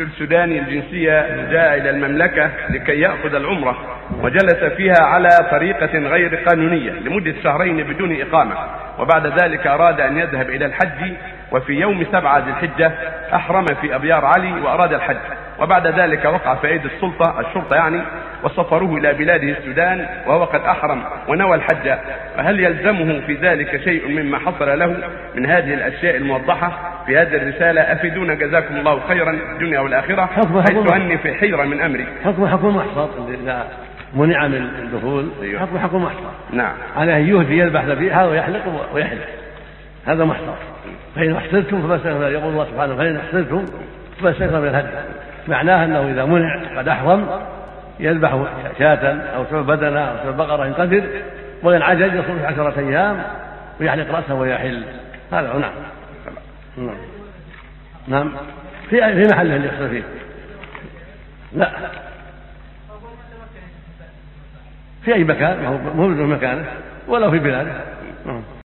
السوداني الجنسية جاء إلى المملكة لكي يأخذ العمرة وجلس فيها على طريقة غير قانونية لمدة شهرين بدون إقامة وبعد ذلك أراد أن يذهب إلى الحج وفي يوم سبعة ذي الحجة أحرم في أبيار علي وأراد الحج وبعد ذلك وقع في أيدي السلطة الشرطة يعني وسفروه إلى بلاده السودان وهو قد أحرم ونوى الحج. فهل يلزمه في ذلك شيء مما حصل له من هذه الأشياء الموضحة؟ في هذه الرسالة أفيدونا جزاكم الله خيرا الدنيا والآخرة حيث أني في حيرة من أمري. حكم حكم محصر إذا منع من الدخول. أيوه. حكم حكم محصر نعم. على أن يهدي يذبح ذبيحة ويحلق ويحلق. هذا محصر فإن أحسنتم فما يقول الله سبحانه فإن أحسنتم فما استكثر من الهدي. معناه أنه إذا منع قد أحرم يذبح شاة أو سبع بدنة أو سبع بقرة إن قدر وإن عجز يصوم في عشرة أيام ويحلق رأسه ويحل. هذا نعم. نعم. نعم في في محله اللي يحصل فيه؟ لا. في أي مكان؟ مو مكانه ولو في بلاده. نعم.